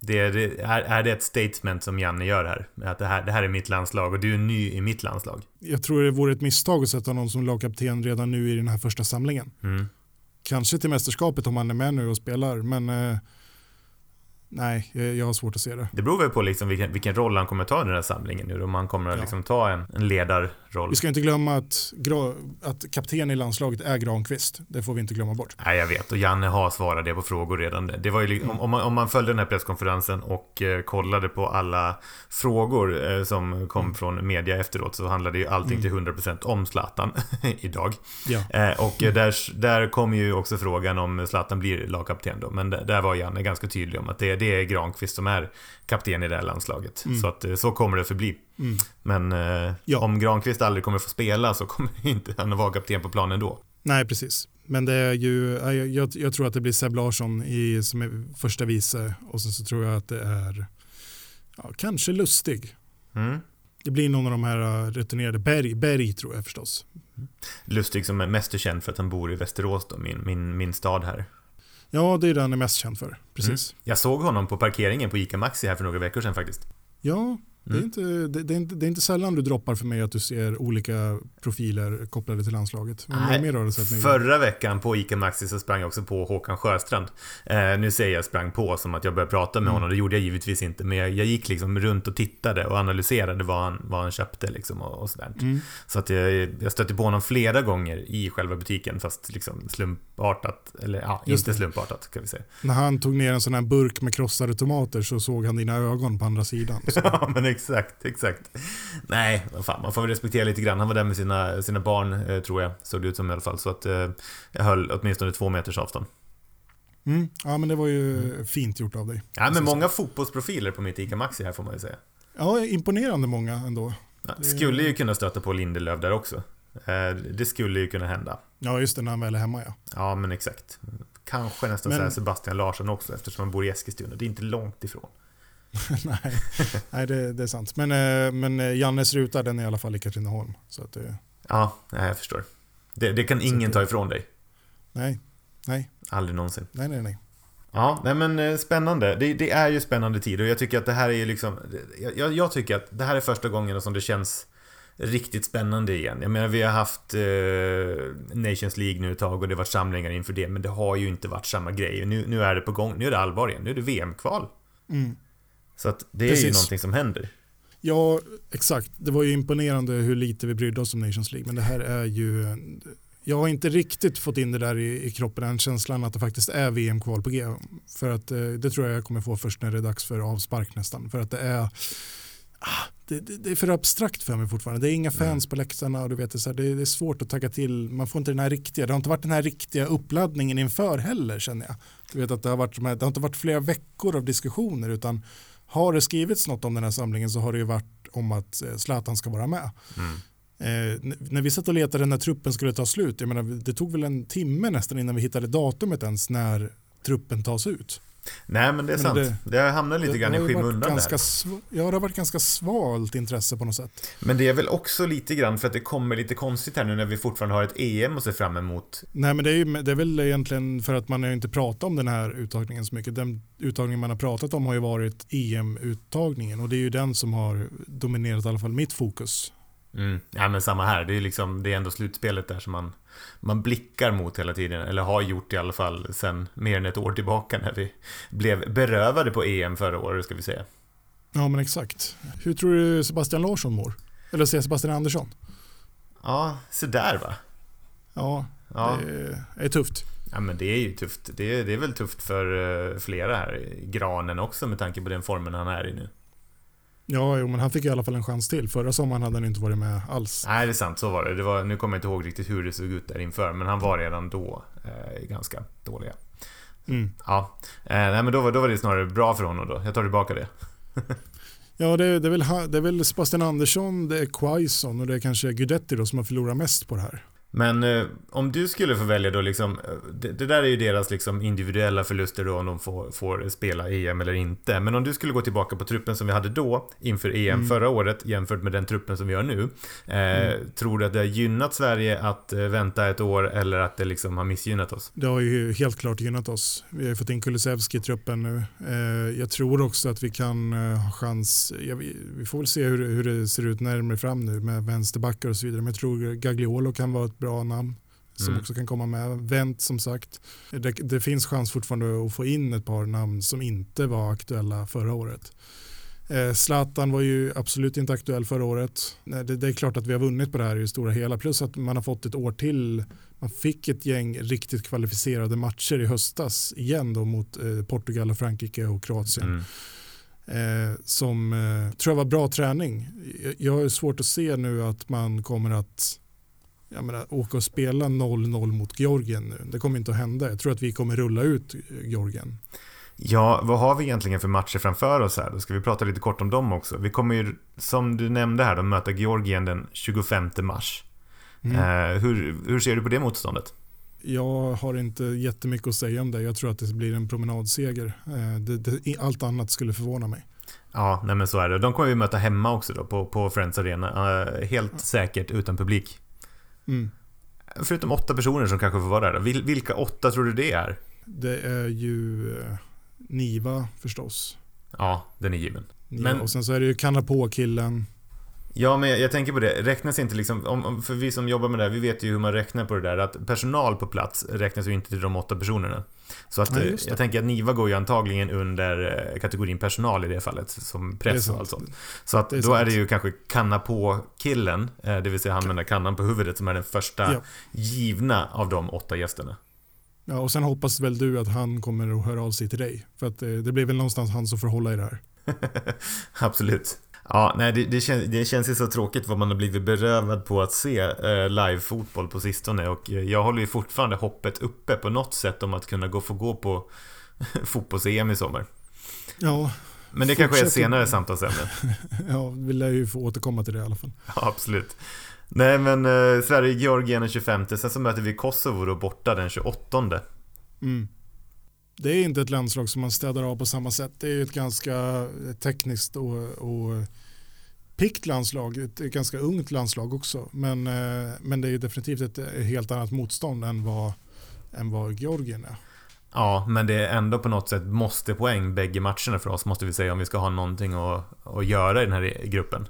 Det, det, är, är det ett statement som Janne gör här? Att det här, det här är mitt landslag och du är ny i mitt landslag? Jag tror det vore ett misstag att sätta någon som lagkapten redan nu i den här första samlingen. Mm. Kanske till mästerskapet om han är med nu och spelar, men eh, Nej, jag har svårt att se det. Det beror väl på liksom vilken, vilken roll han kommer ta i den här samlingen nu. Om han kommer att ja. liksom ta en, en ledarroll. Vi ska inte glömma att, att kapten i landslaget är Granqvist. Det får vi inte glömma bort. Nej, jag vet. Och Janne har svarat det på frågor redan. Det var ju, mm. om, man, om man följde den här presskonferensen och eh, kollade på alla frågor eh, som kom mm. från media efteråt så handlade ju allting mm. till 100% om Zlatan idag. Ja. Eh, och mm. där, där kom ju också frågan om Zlatan blir lagkapten då. Men där, där var Janne ganska tydlig om att det det är Granqvist som är kapten i det här landslaget. Mm. Så att eh, så kommer det förbli. Mm. Men eh, ja. om Granqvist aldrig kommer få spela så kommer inte han att vara kapten på planen då. Nej, precis. Men det är ju, jag, jag tror att det blir Seb Larsson i, som är första vice och sen så tror jag att det är ja, kanske Lustig. Mm. Det blir någon av de här eh, returnerade, Berg, Berg tror jag förstås. Lustig som är mest känd för att han bor i Västerås då, min, min, min stad här. Ja, det är det han är mest känd för. Precis. Mm. Jag såg honom på parkeringen på ICA Maxi här för några veckor sedan faktiskt. Ja, det, är mm. inte, det, det, är inte, det är inte sällan du droppar för mig att du ser olika profiler kopplade till landslaget. Nej, mer har du sett förra veckan på ICA Maxi så sprang jag också på Håkan Sjöstrand. Eh, nu säger jag sprang på som att jag började prata med mm. honom. Det gjorde jag givetvis inte. Men jag, jag, gick liksom runt och tittade och analyserade vad han, vad han köpte liksom och, och sådär. Mm. Så att jag, jag stötte på honom flera gånger i själva butiken fast liksom slumpartat. Eller ja, Just inte det. slumpartat kan vi säga. När han tog ner en sån här burk med krossade tomater så såg han dina ögon på andra sidan. ja, men exakt, exakt. Nej, vad fan, man får väl respektera lite grann. Han var där med sina, sina barn, eh, tror jag. Såg det ut som i alla fall. Så att eh, jag höll åtminstone två meters avstånd. Mm. Ja, men det var ju mm. fint gjort av dig. Ja, men många fotbollsprofiler på mitt ICA Maxi här får man ju säga. Ja, imponerande många ändå. Ja, skulle ju kunna stöta på Lindelöf där också. Eh, det skulle ju kunna hända. Ja, just det, när han väl är hemma ja. Ja, men exakt. Kanske nästan men... Sebastian Larsson också eftersom han bor i Eskilstuna. Det är inte långt ifrån. nej, nej det, det, är sant. Men, eh, men eh, Jannes ruta den är i alla fall i Katrineholm. Så att det... Ja, jag förstår. Det, det kan ingen det... ta ifrån dig. Nej, nej. Aldrig någonsin. Nej, nej, nej. Ja, nej men eh, spännande. Det, det, är ju spännande tid och jag tycker att det här är liksom... Jag, jag, tycker att det här är första gången som det känns riktigt spännande igen. Jag menar, vi har haft eh, Nations League nu ett tag och det har varit samlingar inför det, men det har ju inte varit samma grej. Nu, nu är det på gång. Nu är det allvar igen. Nu är det VM-kval. Mm. Så att det Precis. är ju någonting som händer. Ja, exakt. Det var ju imponerande hur lite vi brydde oss om Nations League. Men det här är ju... Jag har inte riktigt fått in det där i, i kroppen, den känslan att det faktiskt är VM-kval på G. För att eh, det tror jag jag kommer få först när det är dags för avspark nästan. För att det är... Ah, det, det, det, är för abstrakt för mig fortfarande. Det är inga fans mm. på läktarna och du vet, det, är, så det, är svårt att tagga till. Man får inte den här riktiga, det har inte varit den här riktiga uppladdningen inför heller känner jag. Du vet att det har, varit, det har inte varit flera veckor av diskussioner utan har det skrivits något om den här samlingen så har det ju varit om att eh, Zlatan ska vara med. Mm. Eh, när vi satt och letade när truppen skulle ta slut, jag menar, det tog väl en timme nästan innan vi hittade datumet ens när truppen tas ut. Nej men det är men sant. Det, det hamnar lite det, grann i skymundan där. Ja det har varit ganska svalt intresse på något sätt. Men det är väl också lite grann för att det kommer lite konstigt här nu när vi fortfarande har ett EM att se fram emot. Nej men det är, ju, det är väl egentligen för att man har inte pratat om den här uttagningen så mycket. Den uttagning man har pratat om har ju varit EM-uttagningen och det är ju den som har dominerat i alla fall mitt fokus Mm. Ja men samma här, det är liksom Det är ändå slutspelet där som man Man blickar mot hela tiden Eller har gjort i alla fall sen mer än ett år tillbaka när vi Blev berövade på EM förra året ska vi säga Ja men exakt Hur tror du Sebastian Larsson mår? Eller säger Sebastian Andersson? Ja, så där va? Ja, ja. det är tufft Ja men det är ju tufft Det är, det är väl tufft för eh, flera här Granen också med tanke på den formen han är i nu Ja, jo, men han fick i alla fall en chans till. Förra sommaren hade han inte varit med alls. Nej, det är sant. Så var det. det var, nu kommer jag inte ihåg riktigt hur det såg ut där inför, men han var redan då eh, ganska dåliga. Mm. Ja, eh, nej, men då, var- då var det snarare bra för honom då. Jag tar tillbaka det. Ja, det, det, är väl, det är väl Sebastian Andersson, det är Quaison och det är kanske Guidetti då som har förlorat mest på det här. Men eh, om du skulle få välja då liksom, eh, det, det där är ju deras liksom individuella förluster då om de får, får spela EM eller inte. Men om du skulle gå tillbaka på truppen som vi hade då inför EM Mm. förra året jämfört med den truppen som vi har nu. Eh, Tror du att det har gynnat Sverige att eh, vänta ett år eller att det liksom har missgynnat oss? Det har ju helt klart gynnat oss. Vi har fått in Kulusevski i truppen nu. Eh, jag tror också att vi kan eh, ha chans. Ja, vi, vi får väl se hur, hur det ser ut närmare fram nu med vänsterbackar och så vidare. Men jag tror Gagliolo kan vara ett bra namn som Mm. också kan komma med. Vänt som sagt. Det, det finns chans fortfarande att få in ett par namn som inte var aktuella förra året. Eh, Zlatan var ju absolut inte aktuell förra året. Det, det är klart att vi har vunnit på det här i det stora hela. Plus att man har fått ett år till. Man fick ett gäng riktigt kvalificerade matcher i höstas igen då mot eh, Portugal, och Frankrike och Kroatien. Mm. Eh, som eh, tror jag var bra träning. Jag, jag har svårt att se nu att man kommer att jag menar, åka och spela 0-0 mot Georgien nu. Det kommer inte att hända. Jag tror att vi kommer rulla ut eh, Georgien. Ja, vad har vi egentligen för matcher framför oss här? Då ska vi prata lite kort om dem också. Vi kommer ju, som du nämnde här, då, möta Georgien den 25 mars. Mm. Eh, hur, hur ser du på det motståndet? Jag har inte jättemycket att säga om det. Jag tror att det blir en promenadseger. Eh, det, det, allt annat skulle förvåna mig. Ja, nej men så är det. De kommer vi möta hemma också då, på, på Friends Arena. Eh, helt säkert utan publik. Mm. Förutom åtta personer som kanske får vara där. vilka åtta tror du det är? Det är ju eh, Niva förstås. Ja, den är given. Niva. Men- Och sen så är det ju Kanapå-killen. Ja, men jag, jag tänker på det. Räknas inte liksom, om, för vi som jobbar med det här, vi vet ju hur man räknar på det där. Att personal på plats räknas ju inte till de åtta personerna. Så att Nej, eh, jag tänker att Niva går ju antagligen under eh, kategorin personal i det fallet. Som är press och allt sånt. Så att är då är sant. det ju kanske kanna på killen, eh, det vill säga han med den där kannan på huvudet som är den första Ja. givna av de åtta gästerna. Ja, och sen hoppas väl du att han kommer att höra av sig till dig. För att det blir väl någonstans han som får hålla i det här. Absolut. Ja, nej, det, det, känns, det känns ju så tråkigt vad man har blivit berövad på att se eh, live-fotboll på sistone och eh, jag håller ju fortfarande hoppet uppe på något sätt om att kunna gå, få gå på fotbolls-EM i sommar. Ja, Men det kanske är ett senare samtalsämne. ja, vi lär ju få återkomma till det i alla fall. Ja, absolut. Nej, men eh, Sverige-Georgien den 25, sen så möter vi Kosovo då borta den 28. Mm. Det är inte ett landslag som man städar av på samma sätt. Det är ett ganska tekniskt och, och pikt landslag. Ett ganska ungt landslag också. Men, eh, men det är definitivt ett helt annat motstånd än vad, än vad Georgien är. Ja, men det är ändå på något sätt måste poäng bägge matcherna för oss, måste vi säga, om vi ska ha någonting att, att göra i den här gruppen.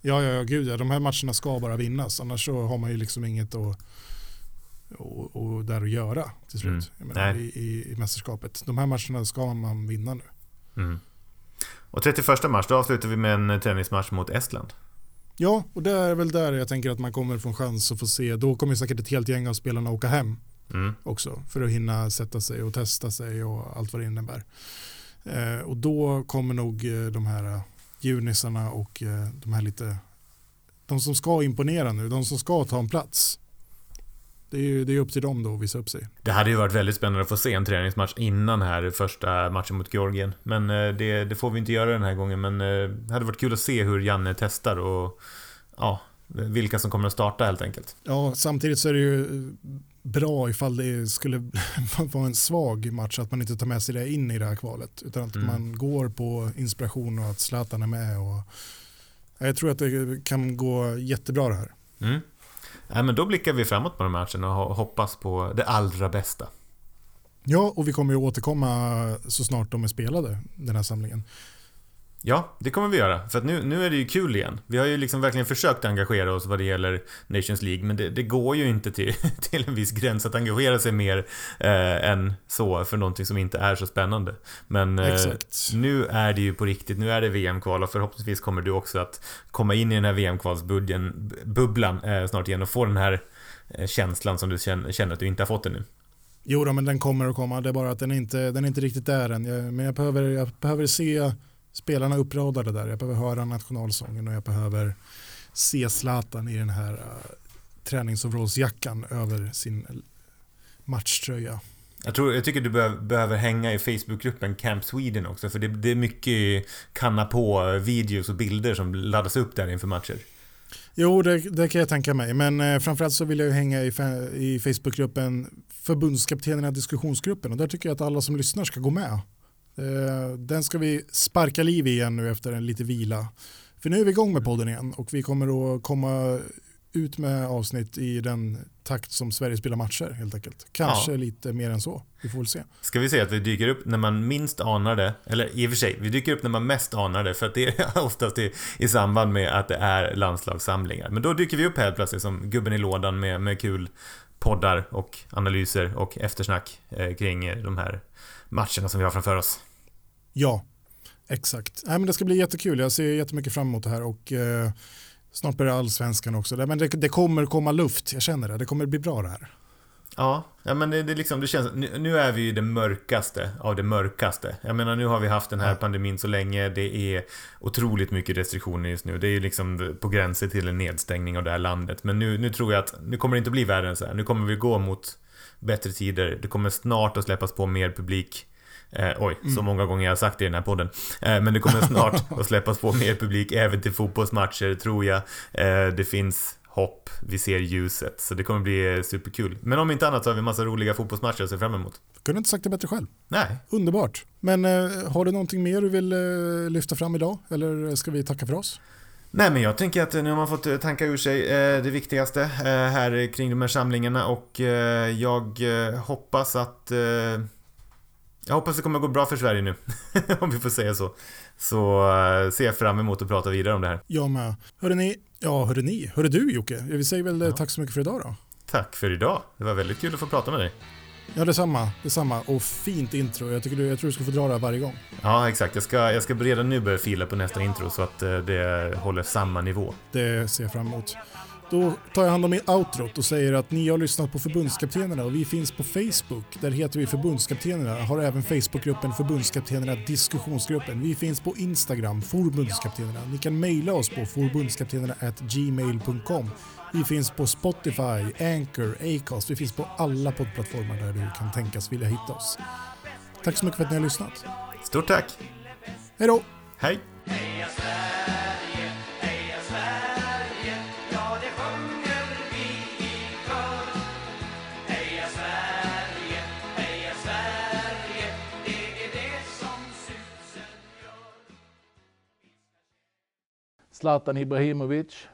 Ja, ja, ja, gud ja. De här matcherna ska bara vinnas. Annars så har man ju liksom inget att, och, och där att göra till slut Mm. menar, i, i, i mästerskapet. De här matcherna ska man vinna nu. Mm. Och 31 mars, då avslutar vi med en tennismatch mot Estland. Ja, och det är väl där jag tänker att man kommer få en chans att få se. Då kommer säkert ett helt gäng av spelarna åka hem Mm. också för att hinna sätta sig och testa sig och allt vad det innebär. Eh, och då kommer nog eh, de här eh, junisarna och eh, de här lite, de som ska imponera nu, de som ska ta en plats. Det är ju det är upp till dem då att visa upp sig. Det hade ju varit väldigt spännande att få se en träningsmatch innan här första matchen mot Georgien. Men eh, det, det får vi inte göra den här gången. Men eh, det hade varit kul att se hur Janne testar och ja, vilka som kommer att starta helt enkelt. Ja, samtidigt så är det ju bra ifall det skulle vara en svag match att man inte tar med sig det in i det här kvalet utan att Mm. man går på inspiration och att Zlatan är med. Och jag tror att det kan gå jättebra det här. Mm. Nej, men då blickar vi framåt på de här matcherna och hoppas på det allra bästa. Ja, och vi kommer ju återkomma så snart de är spelade, den här samlingen. Ja, det kommer vi göra. För att nu, nu är det ju kul igen. Vi har ju liksom verkligen försökt engagera oss vad det gäller Nations League, men det, det går ju inte till, till en viss gräns att engagera sig mer eh, än så för någonting som inte är så spännande. Men eh, nu är det ju på riktigt, nu är det VM-kval och förhoppningsvis kommer du också att komma in i den här VM-kvalsbubblan eh, snart igen och få den här eh, känslan som du känner att du inte har fått ännu. Jo då, men den kommer att komma. Det är bara att den inte, den är inte riktigt där än. Jag, men jag behöver, jag behöver se spelarna uppradade där. Jag behöver höra nationalsången och jag behöver se Zlatan i den här uh, träningsoverallsjackan över sin matchtröja. Jag, tror, jag tycker du behöver, behöver hänga i Facebookgruppen Camp Sweden också för det, det är mycket kanna på videos och bilder som laddas upp där inför matcher. Jo, det, det, kan jag tänka mig. Men eh, framförallt så vill jag hänga i, i Facebookgruppen förbundskaptenerna diskussionsgruppen och där tycker jag att alla som lyssnar ska gå med. Eh, den ska vi sparka liv i igen nu efter en lite vila. För nu är vi igång med podden igen och vi kommer att komma ut med avsnitt i den takt som Sverige spelar matcher helt enkelt. Kanske ja. lite mer än så. Vi får väl se. Ska vi säga att vi dyker upp när man minst anar det? Eller i och för sig, vi dyker upp när man mest anar det för att det är oftast i, i samband med att det är landslagssamlingar. Men då dyker vi upp helt plötsligt som gubben i lådan med, med kul poddar och analyser och eftersnack eh, kring de här matcherna som vi har framför oss. Ja, exakt. Nej, men det ska bli jättekul. Jag ser jättemycket fram emot det här och eh, Snart börjar allsvenskan också. Men det, det, kommer komma luft, jag känner det. Det kommer bli bra det här. Ja, ja men det, det, liksom, det känns, nu, nu, är vi ju det mörkaste av det mörkaste. Jag menar nu har vi haft den här pandemin så länge, det är otroligt mycket restriktioner just nu. Det är ju liksom på gränsen till en nedstängning av det här landet. Men nu, nu tror jag att, nu kommer det inte bli värre än så här. Nu kommer vi gå mot bättre tider. Det kommer snart att släppas på mer publik. Eh, oj, mm. så många gånger jag har sagt det i den här podden. Eh, men det kommer snart att släppas på mer publik även till fotbollsmatcher, tror jag. Eh, det finns hopp, vi ser ljuset, så det kommer bli superkul. Men om inte annat så har vi massa roliga fotbollsmatcher att se fram emot. Kunde inte sagt det bättre själv. Nej. Underbart. Men eh, har du någonting mer du vill eh, lyfta fram idag? Eller ska vi tacka för oss? Nej men jag tänker att nu har man fått eh, tanka ur sig det viktigaste här kring de här samlingarna och jag hoppas att jag hoppas det kommer gå bra för Sverige nu, om vi får säga så. Så ser jag fram emot att prata vidare om det här. Jag med. Hörde ni, ja hörde ni, hörde du Jocke? Vi säger väl eh, ja. tack så mycket för idag då. Tack för idag. Det var väldigt kul att få prata med dig. Ja, detsamma. detsamma. Och fint intro. Jag, tycker du, jag tror du ska få dra det här varje gång. Ja, exakt. Jag ska, jag ska redan nu börja fila på nästa intro så att eh, det håller samma nivå. Det ser jag fram emot. Då tar jag hand om outrot och säger att ni har lyssnat på förbundskaptenerna och vi finns på Facebook. Där heter vi förbundskaptenerna. Har även Facebookgruppen förbundskaptenerna diskussionsgruppen. Vi finns på Instagram, förbundskaptenerna. Ni kan mejla oss på förbundskaptenerna@gmail.com. Vi finns på Spotify, Anchor, Acast. Vi finns på alla poddplattformar där du kan tänkas vilja hitta oss. Tack så mycket för att ni har lyssnat. Stort tack. Hej då. Hej. Zlatan Ibrahimovic,